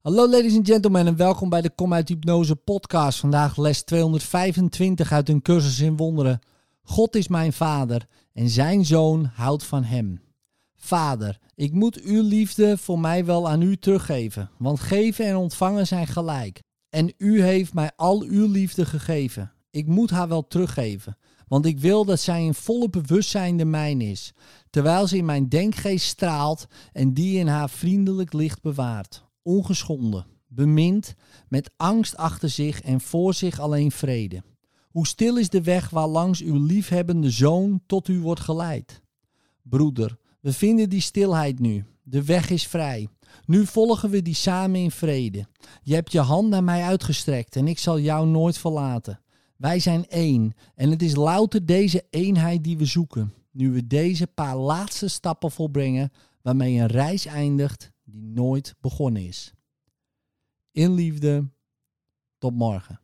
Hallo ladies and gentlemen en welkom bij de Kom uit Hypnose podcast. Vandaag les 225 uit een cursus in wonderen. God is mijn vader en zijn zoon houdt van hem. Vader, ik moet uw liefde voor mij wel aan u teruggeven, want geven en ontvangen zijn gelijk. En u heeft mij al uw liefde gegeven. Ik moet haar wel teruggeven, want ik wil dat zij in volle bewustzijn de mijn is, terwijl ze in mijn denkgeest straalt en die in haar vriendelijk licht bewaart ongeschonden, bemind, met angst achter zich en voor zich alleen vrede. Hoe stil is de weg waar langs uw liefhebbende zoon tot u wordt geleid? Broeder, we vinden die stilheid nu. De weg is vrij. Nu volgen we die samen in vrede. Je hebt je hand naar mij uitgestrekt en ik zal jou nooit verlaten. Wij zijn één en het is louter deze eenheid die we zoeken. Nu we deze paar laatste stappen volbrengen waarmee een reis eindigt die nooit begonnen is. In liefde, tot morgen.